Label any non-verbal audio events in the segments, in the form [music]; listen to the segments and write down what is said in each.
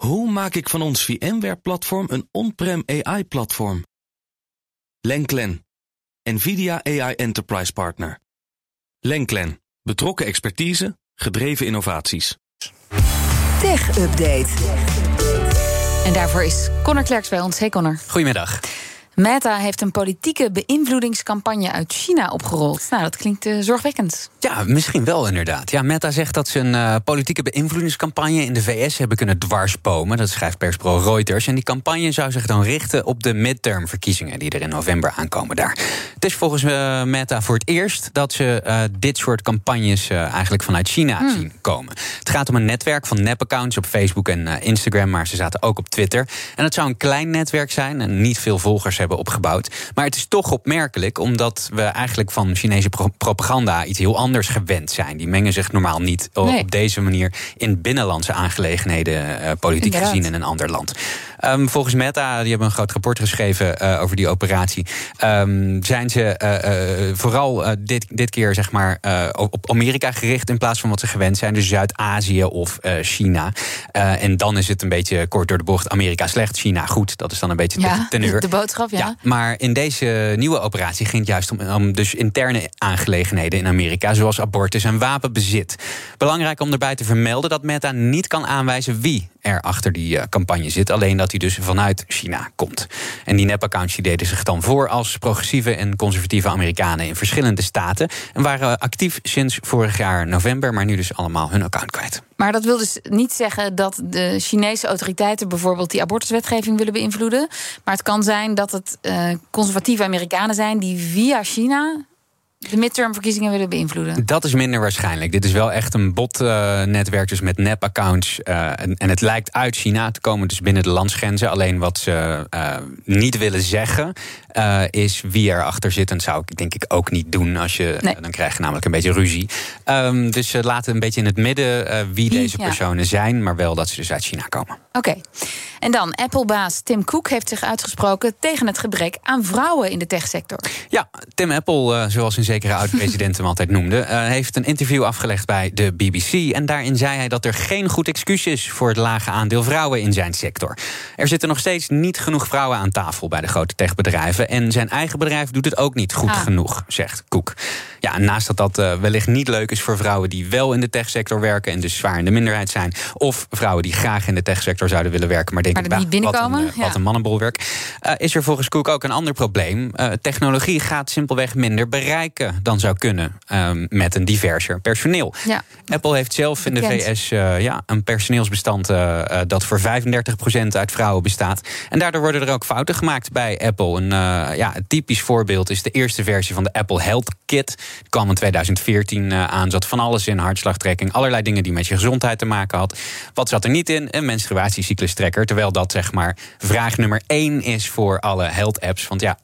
Hoe maak ik van ons VMware-platform een on-prem AI-platform? Lenklen, NVIDIA AI Enterprise Partner. Lenklen, betrokken expertise, gedreven innovaties. Tech Update. En daarvoor is Connor Klerks bij ons. Hey Connor. Goedemiddag. Meta heeft een politieke beïnvloedingscampagne uit China opgerold. Nou, dat klinkt uh, zorgwekkend. Ja, misschien wel inderdaad. Ja, Meta zegt dat ze een uh, politieke beïnvloedingscampagne in de VS hebben kunnen dwarsbomen. Dat schrijft persbureau Reuters. En die campagne zou zich dan richten op de midtermverkiezingen die er in november aankomen daar. Het is volgens uh, Meta voor het eerst dat ze dit soort campagnes eigenlijk vanuit China hmm. zien komen. Het gaat om een netwerk van nep-accounts op Facebook en Instagram, maar ze zaten ook op Twitter. En het zou een klein netwerk zijn en niet veel volgers hebben opgebouwd. Maar het is toch opmerkelijk, omdat we eigenlijk van Chinese propaganda iets heel anders gewend zijn. Die mengen zich normaal niet op deze manier in binnenlandse aangelegenheden, uh, politiek Inderdaad. gezien in een ander land. Um, volgens Meta, die hebben een groot rapport geschreven uh, over die operatie. Um, zijn ze uh, vooral dit, dit keer zeg maar op Amerika gericht in plaats van wat ze gewend zijn, dus Zuid-Azië of China. en dan is het een beetje kort door de bocht: Amerika slecht, China goed. Dat is dan een beetje ja, de teneur. De boodschap, ja. ja. Maar in deze nieuwe operatie ging het juist om, om dus interne aangelegenheden in Amerika, zoals abortus en wapenbezit. Belangrijk om erbij te vermelden dat Meta niet kan aanwijzen wie er achter die uh, campagne zit. Alleen dat hij dus vanuit China komt. En die nep-accounts deden zich dan voor als progressieve en conservatieve Amerikanen in verschillende staten. En waren actief sinds vorig jaar november, maar nu dus allemaal hun account kwijt. Maar dat wil dus niet zeggen dat de Chinese autoriteiten bijvoorbeeld die abortuswetgeving willen beïnvloeden. Maar het kan zijn dat het uh, conservatieve Amerikanen zijn die via China de midtermverkiezingen willen beïnvloeden? Dat is minder waarschijnlijk. Dit is wel echt een botnetwerk, dus met nep-accounts. Uh, en, en, het lijkt uit China te komen, dus binnen de landsgrenzen. Alleen wat ze uh, niet willen zeggen, uh, is wie erachter zit. En dat zou ik denk ik ook niet doen. Als je, nee. dan krijg je namelijk een beetje ruzie. Um, dus ze laten een beetje in het midden wie, wie deze personen ja. zijn, maar wel dat ze dus uit China komen. Oké. Okay. En dan, Apple-baas Tim Cook heeft zich uitgesproken tegen het gebrek aan vrouwen in de techsector. Ja, Tim Apple, zoals een zekere oud-president hem altijd noemde, uh, heeft een interview afgelegd bij de BBC. En daarin zei hij dat er geen goed excuus is voor het lage aandeel vrouwen in zijn sector. Er zitten nog steeds niet genoeg vrouwen aan tafel bij de grote techbedrijven. En zijn eigen bedrijf doet het ook niet goed ah. genoeg, zegt Cook. Ja, naast dat dat uh, wellicht niet leuk is voor vrouwen die wel in de techsector werken en dus zwaar in de minderheid zijn. Of vrouwen die graag in de techsector zouden willen werken, maar denken, maar niet binnenkomen. Wat een, uh, ja. wat een mannenbolwerk. Uh, is er volgens Cook ook een ander probleem. technologie gaat simpelweg minder bereiken dan zou kunnen um, met een diverser personeel. Ja. Apple heeft zelf in de VS ja, een personeelsbestand dat voor 35% uit vrouwen bestaat. En daardoor worden er ook fouten gemaakt bij Apple. Een, ja, typisch voorbeeld is de eerste versie van de Apple Health Kit. Die kwam in 2014 uh, aan, zat van alles in, hartslagtrekking, allerlei dingen die met je gezondheid te maken had. Wat zat er niet in? Een menstruatiecyclustrekker. Terwijl dat zeg maar vraag nummer één is voor alle health apps. Want ja,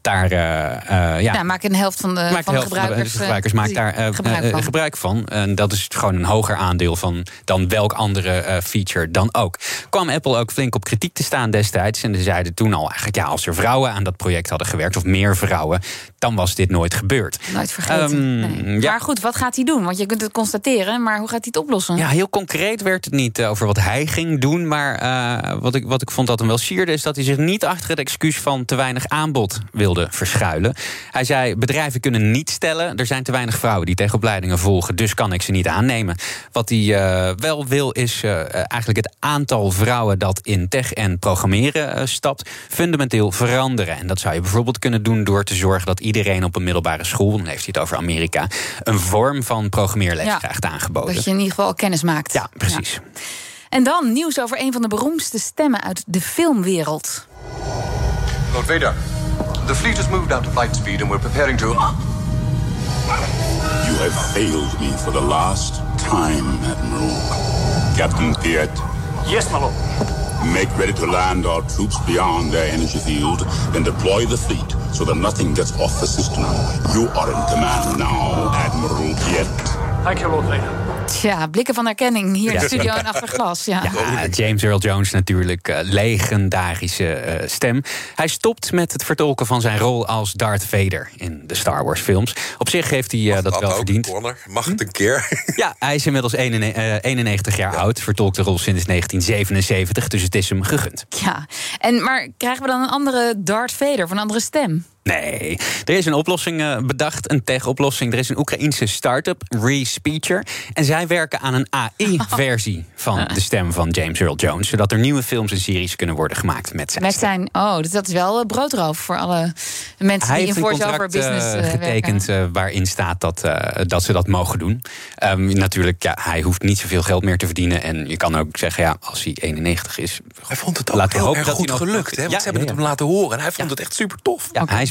daar. Uh, uh, ja, ja, maak een helft van de, van de gebruikers, de, de gebruikers maakt daar gebruik van. gebruik van. En dat is gewoon een hoger aandeel van dan welk andere feature dan ook. Kwam Apple ook flink op kritiek te staan destijds. En ze zeiden toen al eigenlijk, ja, als er vrouwen aan dat project hadden gewerkt, of meer vrouwen, dan was dit nooit gebeurd. Nooit vergeten. Um, nee. ja. Maar goed, wat gaat hij doen? Want je kunt het constateren, maar hoe gaat hij het oplossen? Ja, heel concreet werd het niet over wat hij ging doen. Maar uh, wat, ik, wat ik vond dat hem wel sierde, is dat hij zich niet achter het excuus van te weinig aanbod wilde verschuilen. Hij zei: bedrijven kunnen niet stellen. Er zijn te weinig vrouwen die tegen opleidingen volgen, dus kan ik ze niet aannemen. Wat hij uh, wel wil, is uh, eigenlijk het aantal vrouwen dat in tech en programmeren stapt, fundamenteel veranderen. En dat zou je bijvoorbeeld kunnen doen door te zorgen dat iedereen op een middelbare school, dan heeft hij het over Amerika, een vorm van programmeerles ja, krijgt aangeboden. Dat je in ieder geval kennis maakt. Ja, precies. Ja. En dan nieuws over een van de beroemdste stemmen uit de filmwereld. Lord Vader, the fleet has moved down to flight speed and we're preparing to. You have failed me for the last time, Admiral. Captain Piet. Yes, my lord. Make ready to land our troops beyond their energy field, then deploy the fleet so that nothing gets off the system. You are in command now, Admiral Piet. Thank you, Lord Vader. Tja, blikken van herkenning hier in de studio en [laughs] achter glas. Ja. Ja, James Earl Jones natuurlijk, uh, legendarische uh, stem. Hij stopt met het vertolken van zijn rol als Darth Vader in de Star Wars films. Op zich heeft hij uh, dat, dat wel ook, verdiend. Connor? Mag het een keer? [laughs] Ja, hij is inmiddels 91 jaar ja. oud, vertolkt de rol sinds 1977, dus het is hem gegund. Ja, en, maar krijgen we dan een andere Darth Vader of een andere stem? Nee, er is een oplossing uh, bedacht, een tech-oplossing. Er is een Oekraïense start-up, Respeecher. En zij werken aan een AI-versie [laughs] van de stem van James Earl Jones. Zodat er nieuwe films en series kunnen worden gemaakt met zijn Met zijn, oh, dus dat is wel broodroof voor alle mensen Hij die in voice-over business uh, getekend uh, waarin staat dat, dat ze dat mogen doen. Um, natuurlijk, ja, hij hoeft niet zoveel geld meer te verdienen. En je kan ook zeggen, ja, als hij 91 is... Hij vond het ook heel erg goed gelukt, hè? Want ja, ze hebben ja, het hem laten horen. En hij vond het echt super tof. Ja, okay. hij is